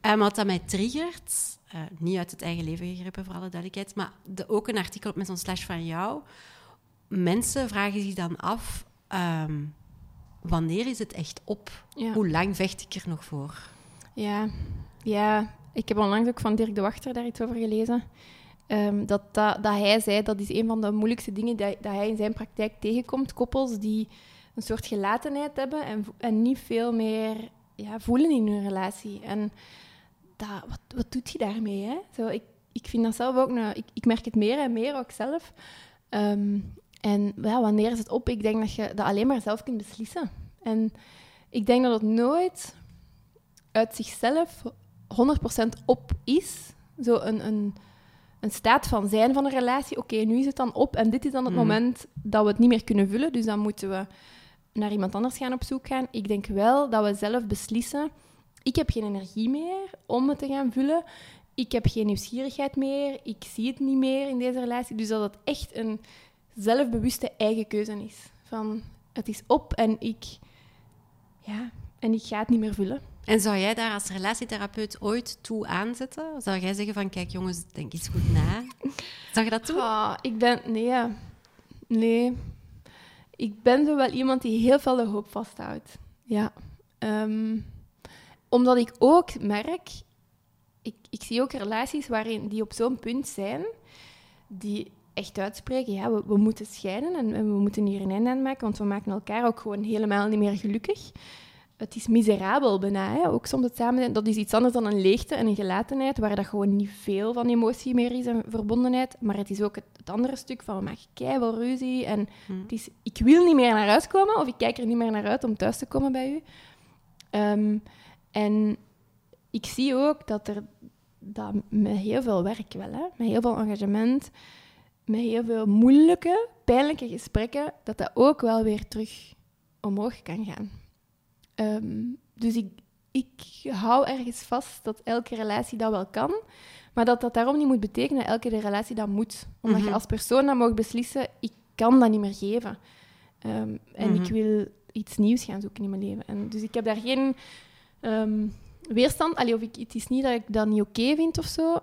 En wat dat mij triggert, eh, niet uit het eigen leven gegrepen voor alle duidelijkheid, maar de, ook een artikel op met zo'n slash van jou. Mensen vragen zich dan af, ehm, wanneer is het echt op? Ja. Hoe lang vecht ik er nog voor? Ja, ja. Ik heb onlangs ook van Dirk de Wachter daar iets over gelezen. Ehm, dat, dat, dat hij zei, dat is een van de moeilijkste dingen dat, dat hij in zijn praktijk tegenkomt. Koppels die een soort gelatenheid hebben en, en niet veel meer ja, voelen in hun relatie. En dat, wat, wat doet je daarmee? Hè? Zo, ik, ik vind dat zelf ook... Ik, ik merk het meer en meer ook zelf. Ehm, en ja, wanneer is het op? Ik denk dat je dat alleen maar zelf kunt beslissen. En ik denk dat het nooit uit zichzelf 100% op is. Zo een, een, een staat van zijn van een relatie. Oké, nu is het dan op en dit is dan het Mhm. moment dat we het niet meer kunnen vullen. Dus dan moeten we naar iemand anders gaan op zoek gaan. Ik denk wel dat we zelf beslissen. Ik heb geen energie meer om het te gaan vullen. Ik heb geen nieuwsgierigheid meer. Ik zie het niet meer in deze relatie. Dus dat het echt een zelfbewuste eigen keuze is. Van, het is op en ik... Ja, en ik ga het niet meer vullen. En zou jij daar als relatietherapeut ooit toe aanzetten? Zou jij zeggen van, kijk jongens, denk eens goed na. Zou je dat doen? Ah, ik ben... Nee. Nee. Ik ben zo wel iemand die heel veel de hoop vasthoudt. Ja. Ehm, omdat ik ook merk... Ik, ik zie ook relaties waarin die op zo'n punt zijn... Die echt uitspreken, ja, we, moeten scheiden en, en we moeten hier een einde aan maken, want we maken elkaar ook gewoon helemaal niet meer gelukkig. Het is miserabel bijna, hè? ook soms het samen zijn. Dat is iets anders dan een leegte en een gelatenheid, waar dat gewoon niet veel van emotie meer is en verbondenheid. Maar het is ook het, het andere stuk van we maken keihard ruzie en Hm. het is, ik wil niet meer naar huis komen of ik kijk er niet meer naar uit om thuis te komen bij u. Ehm, en ik zie ook dat er dat met heel veel werk wel, hè, met heel veel engagement, met heel veel moeilijke, pijnlijke gesprekken, dat dat ook wel weer terug omhoog kan gaan. Ehm, dus ik, ik hou ergens vast dat elke relatie dat wel kan, maar dat dat daarom niet moet betekenen dat elke relatie dat moet. Omdat Mhm. je als persoon dan mag beslissen, ik kan dat niet meer geven. Ehm, en Mhm. ik wil iets nieuws gaan zoeken in mijn leven. En dus ik heb daar geen ehm, weerstand. Allee, of ik, het is niet dat ik dat niet oké vind of zo.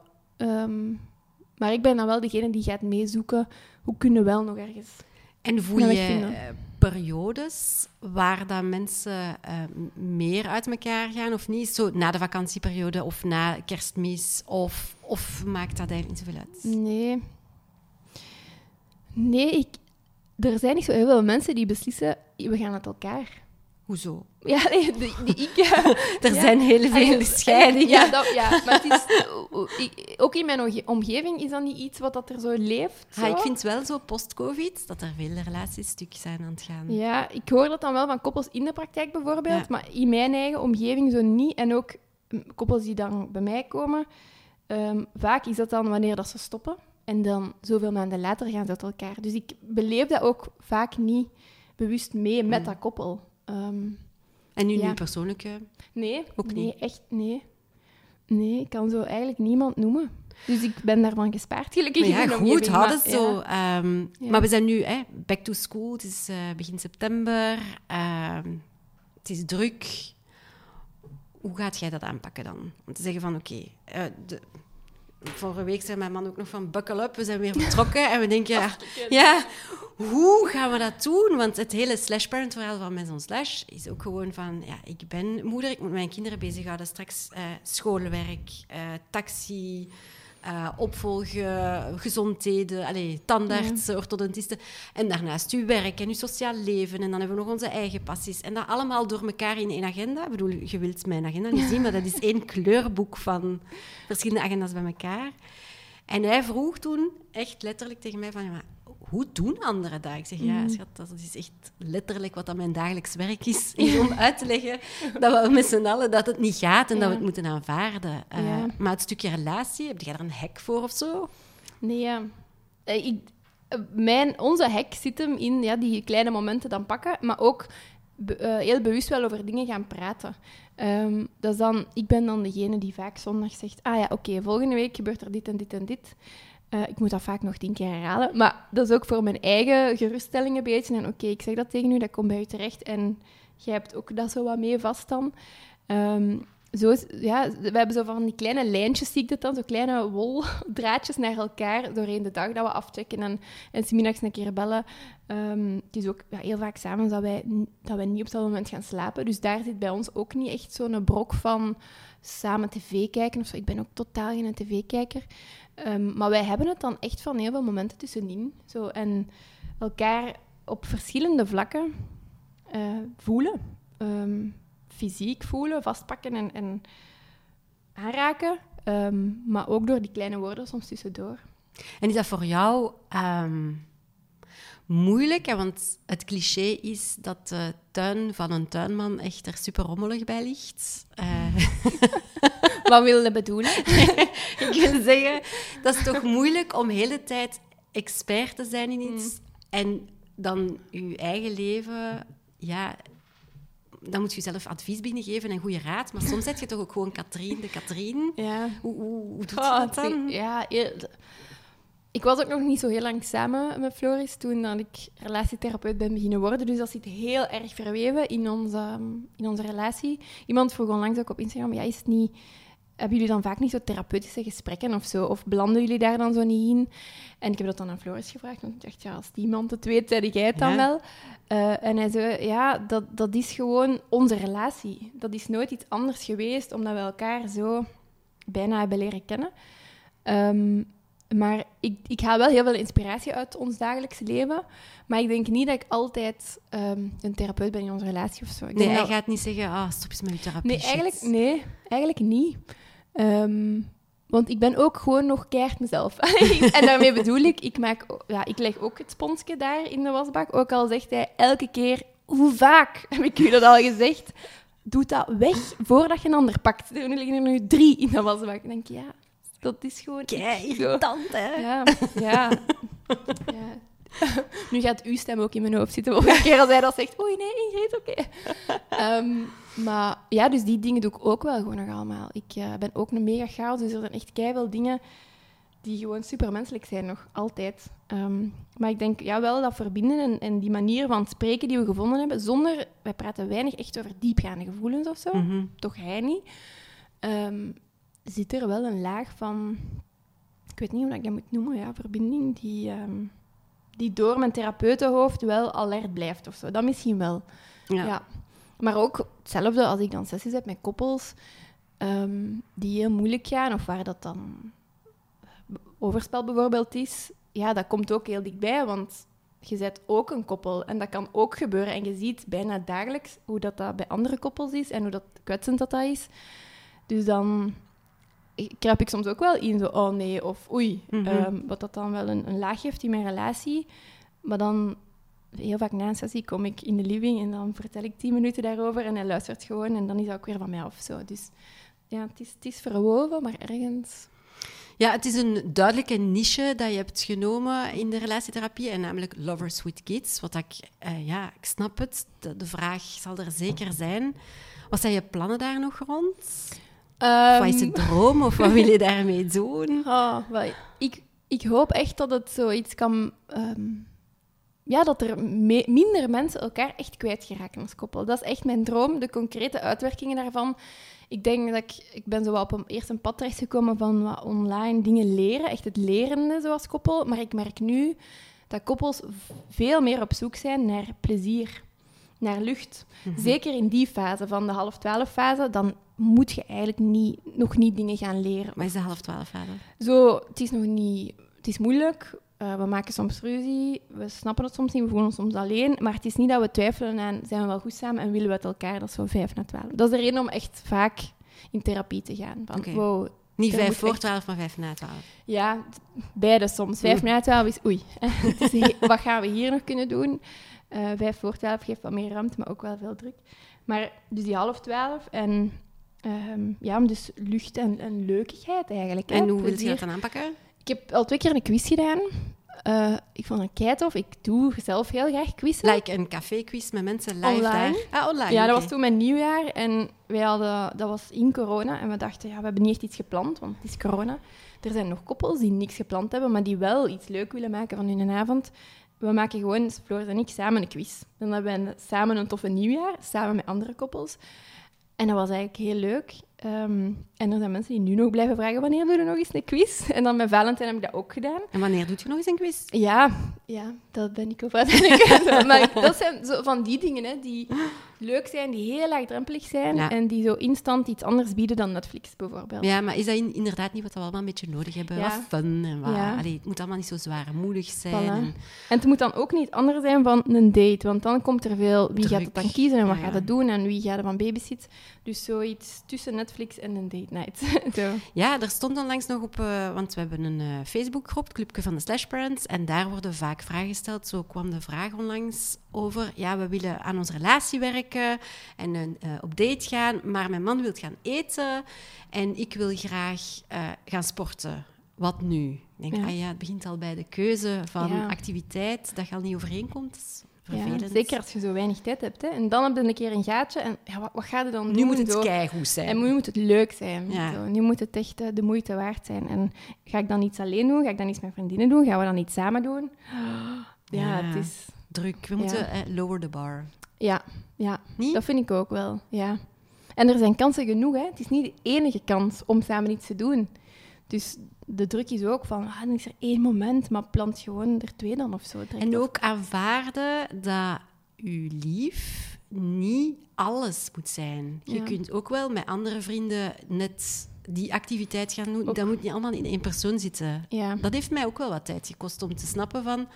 Maar ik ben dan wel degene die gaat meezoeken. Hoe kunnen we wel nog ergens... En voel je periodes waar dat mensen eh, meer uit elkaar gaan of niet? Zo na de vakantieperiode of na kerstmis? Of, of maakt dat eigenlijk niet zoveel uit? Nee. Nee, ik... er zijn niet zo heel veel mensen die beslissen, we gaan uit elkaar. Hoezo? Ja, nee, die, die ik... Er Ja. zijn heel veel scheidingen. Ja, dat, ja, maar het is, ik- ook in mijn omge- omgeving is dat niet iets wat dat er zo leeft. Ja, ik vind wel zo post-covid dat er veel relaties stuk zijn aan het gaan. Ja, ik hoor dat dan wel van koppels in de praktijk bijvoorbeeld, Ja. maar in mijn eigen omgeving zo niet. En ook mm, koppels die dan bij mij komen, ehm, vaak is dat dan wanneer dat ze stoppen. En dan zoveel maanden later gaan ze uit elkaar. Dus ik beleef dat ook vaak niet bewust mee met Mm. dat koppel. Ehm, En nu, Ja. persoonlijke... nee, Ook nee, niet? echt nee. Nee, ik kan zo eigenlijk niemand noemen. Dus ik ben daarvan gespaard, gelukkig. Maar ja, goed, omgeving, maar het zo. ja. Ehm, Ja. Maar we zijn nu hè, back to school. Het is eh, begin september. Ehm, het is druk. Hoe gaat jij dat aanpakken dan? Om te zeggen van, oké... eh, de- vorige week zei mijn man ook nog van, buckle up, we zijn weer vertrokken. en we denken, ja, ja, hoe gaan we dat doen? Want het hele slash-parent verhaal van Maison Slash is ook gewoon van... Ja, ik ben moeder, ik moet mijn kinderen bezighouden. Straks eh, schoolwerk, eh, taxi, eh, opvolgen, gezondheden, allez, tandartsen, orthodontisten. En daarnaast uw werk en uw sociaal leven. En dan hebben we nog onze eigen passies. En dat allemaal door elkaar in één agenda. Ik bedoel, je wilt mijn agenda niet zien, maar dat is één kleurboek van verschillende agenda's bij elkaar. En hij vroeg toen echt letterlijk tegen mij van... Ja, hoe doen anderen dat? Ik zeg, ja, schat, dat is echt letterlijk wat dat mijn dagelijks werk is. om uit te leggen dat we met z'n allen dat het niet gaat en dat we het moeten aanvaarden. Eh, Ja. Maar het stukje relatie, heb jij er een hek voor of zo? Nee, ja. Eh, Ik, eh, mijn, onze hek zit hem in ja, die kleine momenten dan pakken, maar ook be- heel bewust wel over dingen gaan praten. Ehm, dat is dan, ik ben dan degene die vaak zondag zegt, ah ja, oké, volgende week gebeurt er dit en dit en dit. Eh, ik moet dat vaak nog tien keer herhalen, maar dat is ook voor mijn eigen geruststelling een beetje. En oké, ik zeg dat tegen u, dat komt bij u terecht en jij hebt ook dat zo wat mee vast dan. Ehm, zo ja, we hebben zo van die kleine lijntjes, zie ik dat dan, zo kleine woldraadjes naar elkaar doorheen de dag dat we afchecken en, en 's middags een keer bellen. Ehm, het is ook ja, heel vaak samen dat wij, dat wij niet op dat moment gaan slapen. Dus daar zit bij ons ook niet echt zo'n brok van samen tv kijken of zo. Ik ben ook totaal geen tv-kijker. Ehm, maar wij hebben het dan echt van heel veel momenten tussenin. Zo, en elkaar op verschillende vlakken eh, voelen. Ehm, fysiek voelen, vastpakken en, en aanraken. Ehm, maar ook door die kleine woorden soms tussendoor. En is dat voor jou ehm, moeilijk? Hè? Want het cliché is dat de tuin van een tuinman echt er super rommelig bij ligt. Uh... Wat wil je bedoelen? ik wil zeggen, dat is toch moeilijk om de hele tijd expert te zijn in iets mm. en dan je eigen leven ja, dan moet je jezelf advies binnen geven en goede raad. Maar soms zet je toch ook gewoon Katrien, de Katrien. Ja. Hoe, hoe, hoe doet oh, dat dan? Ja, ik was ook nog niet zo heel lang samen met Floris toen dat ik relatietherapeut ben beginnen worden. Dus dat zit heel erg verweven in onze, in onze relatie. Iemand vroeg onlangs ook op Instagram, ja, is het niet hebben jullie dan vaak niet zo therapeutische gesprekken of zo? Of belanden jullie daar dan zo niet in? En ik heb dat dan aan Floris gevraagd, want ik dacht, ja, als iemand het weet, zei jij het dan wel. Uh, en hij zei, ja, dat, dat is gewoon onze relatie. Dat is nooit iets anders geweest, omdat we elkaar zo bijna hebben leren kennen. Um, maar ik, ik haal wel heel veel inspiratie uit ons dagelijks leven. Maar ik denk niet dat ik altijd ehm, een therapeut ben in onze relatie of zo. Ik nee, hij gaat niet zeggen, ah, stop eens met je therapie. Nee, eigenlijk, nee, eigenlijk niet. Ehm, want ik ben ook gewoon nog keihard mezelf. en daarmee bedoel ik, ik, maak, ja, ik leg ook het sponsje daar in de wasbak. Ook al zegt hij elke keer, hoe vaak heb ik u dat al gezegd? Doe dat weg voordat je een ander pakt. Er liggen er nu drie in de wasbak. Dan denk ik, ja, dat is gewoon... Kei irritant, hè? Ja, ja. ja. nu gaat uw stem ook in mijn hoofd zitten. Volgende keer als hij dat zegt, oei nee, Ingrid, oké. Ehm, maar ja, dus die dingen doe ik ook wel gewoon nog allemaal. Ik uh, ben ook een mega chaos, dus er zijn echt keihard dingen die gewoon supermenselijk zijn, nog altijd. Ehm, maar ik denk ja, wel dat verbinden en, en, die manier van spreken die we gevonden hebben, zonder... Wij praten weinig echt over diepgaande gevoelens of zo. Mhm. Toch hij niet. Um, zit er wel een laag van... Ik weet niet hoe ik dat moet noemen, ja, verbinding die die door mijn therapeutenhoofd wel alert blijft of zo. Dat misschien wel. Ja. Maar ook hetzelfde als ik dan sessies heb met koppels ehm, die heel moeilijk gaan, of waar dat dan overspel bijvoorbeeld is. Ja, dat komt ook heel dichtbij, want je zet ook een koppel. En dat kan ook gebeuren. En je ziet bijna dagelijks hoe dat, dat bij andere koppels is en hoe dat kwetsend dat, dat is. Dus dan kruip ik soms ook wel in, zo, oh nee, of oei. Mhm. Ehm, wat dat dan wel een, een laag heeft in mijn relatie. Maar dan, heel vaak na een sessie, kom ik in de living en dan vertel ik tien minuten daarover en hij luistert gewoon en dan is dat ook weer van mij af. Zo. Dus ja, het is, het is verwoven, maar ergens... Ja, het is een duidelijke niche dat je hebt genomen in de relatietherapie, en namelijk Lovers with Kids. Wat ik, uh, ja, ik snap het, de, de vraag zal er zeker zijn. Wat zijn je plannen daar nog rond? Um, wat is de droom of wat wil je daarmee doen? Oh, wel, ik, ik hoop echt dat het zoiets kan. Um, ja, dat er minder mensen elkaar echt kwijtgeraken als koppel. Dat is echt mijn droom. De concrete uitwerkingen daarvan. Ik denk dat ik, ik ben zo wel op een, eerst een pad terechtgekomen van wat online dingen leren. Echt het lerende zoals koppel. Maar ik merk nu dat koppels veel meer op zoek zijn naar plezier naar lucht. Mhm. Zeker in die fase van de half twaalf fase, dan moet je eigenlijk niet, nog niet dingen gaan leren. Wat is de half twaalf fase? Zo, het is nog niet... Het is moeilijk. Uh, we maken soms ruzie. We snappen het soms niet. We voelen ons soms alleen. Maar het is niet dat we twijfelen aan... Zijn we wel goed samen en willen we het elkaar? Dat is zo vijf na twaalf. Dat is de reden om echt vaak in therapie te gaan. Van, okay. wow, niet vijf voor twaalf, maar vijf na twaalf. Ja, beide soms. Vijf na twaalf is oei. wat gaan we hier nog kunnen doen? Uh, vijf voor twaalf geeft wat meer ruimte, maar ook wel veel druk. Maar dus die half twaalf en um, ja, dus lucht en, en leukigheid eigenlijk. En hoe wil je dat dan aanpakken? Ik heb al twee keer een quiz gedaan. Uh, ik vond een keitof. Ik doe zelf heel graag quizzen. Like een café-quiz met mensen live online. daar? Ah, online. Ja, dat was toen mijn nieuwjaar. En wij hadden, dat was in corona. En we dachten, ja, we hebben niet echt iets gepland, want het is corona. Er zijn nog koppels die niks gepland hebben, maar die wel iets leuk willen maken van hun avond we maken gewoon, Floris en ik, samen een quiz. Dan hebben we samen een toffe nieuwjaar, samen met andere koppels. En dat was eigenlijk heel leuk. Ehm, en er zijn mensen die nu nog blijven vragen, wanneer doen we nog eens een quiz? En dan met Valentijn heb ik dat ook gedaan. En wanneer doet je nog eens een quiz? Ja, ja dat ben ik ook uiteindelijk. maar dat zijn zo van die dingen hè, die leuk zijn, die heel laagdrempelig zijn en die zo instant iets anders bieden dan Netflix bijvoorbeeld. Ja, maar is dat inderdaad niet wat we allemaal een beetje nodig hebben? Ja. Wat fun en wat... Allee, het moet allemaal niet zo zwaarmoedig zijn. En... en... het moet dan ook niet anders zijn van een date, want dan komt er veel... Wie gaat het dan kiezen en wat gaat het doen en wie gaat er van babysit? Dus zoiets tussen Netflix en een date night. Ja, er stond onlangs nog op, eh, want we hebben een uh, Facebookgroep, het Clubje van de Slash Parents, en daar worden vaak vragen gesteld. Zo kwam de vraag onlangs over, ja, we willen aan onze relatie werken en uh, op date gaan, maar mijn man wil gaan eten en ik wil graag gaan sporten. Wat nu? Ik denk, ja. ah ja, het begint al bij de keuze van activiteit, dat je al niet overeenkomt. Ja, zeker als je zo weinig tijd hebt. Hè. En dan heb je een keer een gaatje en ja, wat, wat ga je dan nu doen? Nu moet het keigoed zijn. En nu moet het leuk zijn. Zo. Nu moet het echt uh, de moeite waard zijn. En ga ik dan iets alleen doen? Ga ik dan iets met vriendinnen doen? Gaan we dan iets samen doen? Ja, ja het is... Druk. We moeten uh, lower the bar. Ja, ja. Niet? dat vind ik ook wel. Ja. En er zijn kansen genoeg. Hè. Het is niet de enige kans om samen iets te doen. Dus de druk is ook van, ah, dan is er één moment, maar plant gewoon er twee dan of zo. En ook aanvaarden dat uw lief niet alles moet zijn. Je kunt ook wel met andere vrienden net die activiteit gaan doen. Dat moet niet allemaal in één persoon zitten. Ja. Dat heeft mij ook wel wat tijd gekost om te snappen van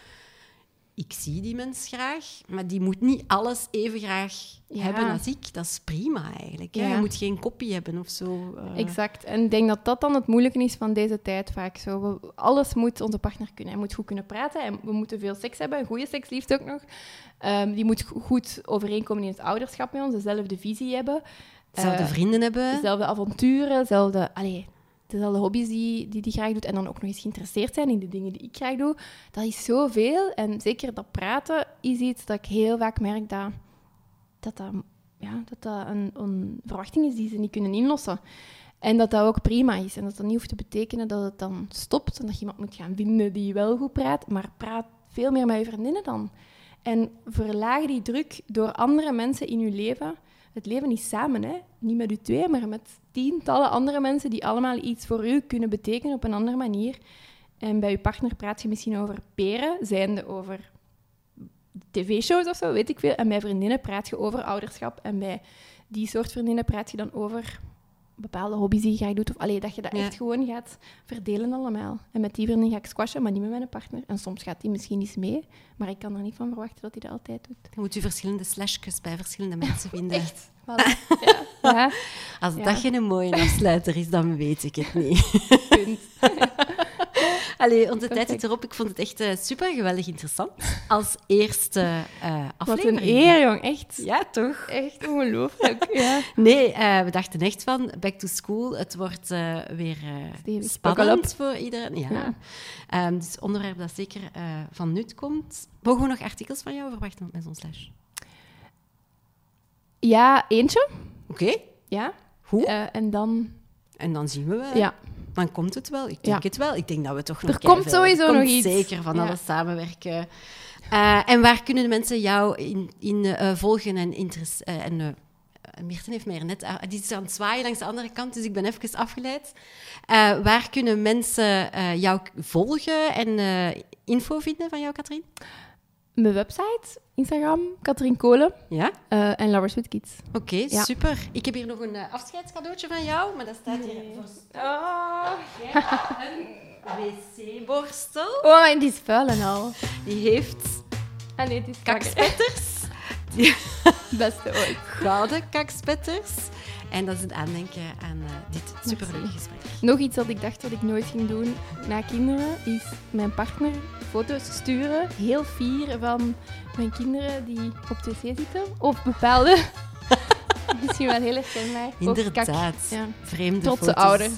ik zie die mens graag, maar die moet niet alles even graag hebben als ik. Dat is prima eigenlijk. Je moet geen kopie hebben of zo. Uh. Exact. En ik denk dat dat dan het moeilijke is van deze tijd vaak. Zo. We, alles moet onze partner kunnen. Hij moet goed kunnen praten en we moeten veel seks hebben. Goede seks liefst ook nog. Um, die moet goed overeenkomen in het ouderschap met ons, dezelfde visie hebben. Dezelfde uh, vrienden hebben. Dezelfde avonturen, dezelfde... Allee, dezelfde hobby's die, die die graag doet en dan ook nog eens geïnteresseerd zijn in de dingen die ik graag doe, dat is zoveel. En zeker dat praten is iets dat ik heel vaak merk dat dat, ja, dat, dat een, een verwachting is die ze niet kunnen inlossen. En dat dat ook prima is. En dat dat niet hoeft te betekenen dat het dan stopt en dat je iemand moet gaan vinden die wel goed praat, maar praat veel meer met je vriendinnen dan. En verlaag die druk door andere mensen in je leven het leven is samen, hè? niet met u twee, maar met tientallen andere mensen die allemaal iets voor u kunnen betekenen op een andere manier. En bij uw partner praat je misschien over peren, zijnde over tv-shows of zo, weet ik veel. En bij vriendinnen praat je over ouderschap. En bij die soort vriendinnen praat je dan over bepaalde hobby's die je graag doet. Of allee, dat je dat echt gewoon gaat verdelen allemaal. En met die vriendin ga ik squashen, maar niet met mijn partner. En soms gaat die misschien eens mee, maar ik kan er niet van verwachten dat hij dat altijd doet. Dan moet je verschillende slashjes bij verschillende mensen vinden. echt? Voilà. Ja. ja. Als dat geen mooie afsluiter is, dan weet ik het niet. Punt. Allee, onze tijd zit erop. Ik vond het echt uh, super geweldig interessant. Als eerste uh, aflevering. Wat een eer, jong. Echt. Ja, toch? Echt ongelooflijk. Ja. Nee, uh, we dachten echt van back to school. Het wordt weer spannend voor iedereen. Ja. ja. Um, dus onderwerp dat zeker van nut komt. Mogen we nog artikels van jou verwachten met zo'n slash? Ja, eentje. Oké. Okay. Ja. Hoe? en dan... En dan zien we wel. Ja dan komt het wel. Ik denk het wel. Ik denk dat we toch nog... Er komt sowieso er nog iets. zeker van alles samenwerken. Uh, en waar kunnen de mensen jou in, in uh, volgen en interesseren? Uh, en Mirten heeft mij er net... die is aan het zwaaien langs de andere kant, dus ik ben even afgeleid. waar kunnen mensen jou volgen en info vinden van jou, Katrien? Mijn website, Instagram, Katrien Kolen. Ja? Uh, en Lovers with Kids. Oké, okay, ja. super. Ik heb hier nog een uh, afscheidscadeautje van jou, maar dat staat hier voor... Oh. een wc-borstel. Oh, maar die is vuil en al. Die heeft... Ah nee, is kakspetters. Beste ooit. Gouden kakspetters. En dat is het aandenken aan uh, dit superleuke gesprek. Nog iets dat ik dacht dat ik nooit ging doen na kinderen, is mijn partner foto's sturen. Heel fier van mijn kinderen die op tv zitten. Of bepaalde... Misschien wel heel herkenbaar. Inderdaad. Ja. Vreemde Trotse foto's. ouders.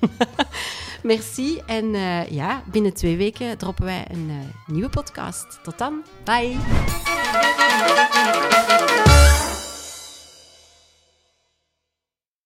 Merci. En uh, ja, binnen twee weken droppen wij een uh, nieuwe podcast. Tot dan. Bye.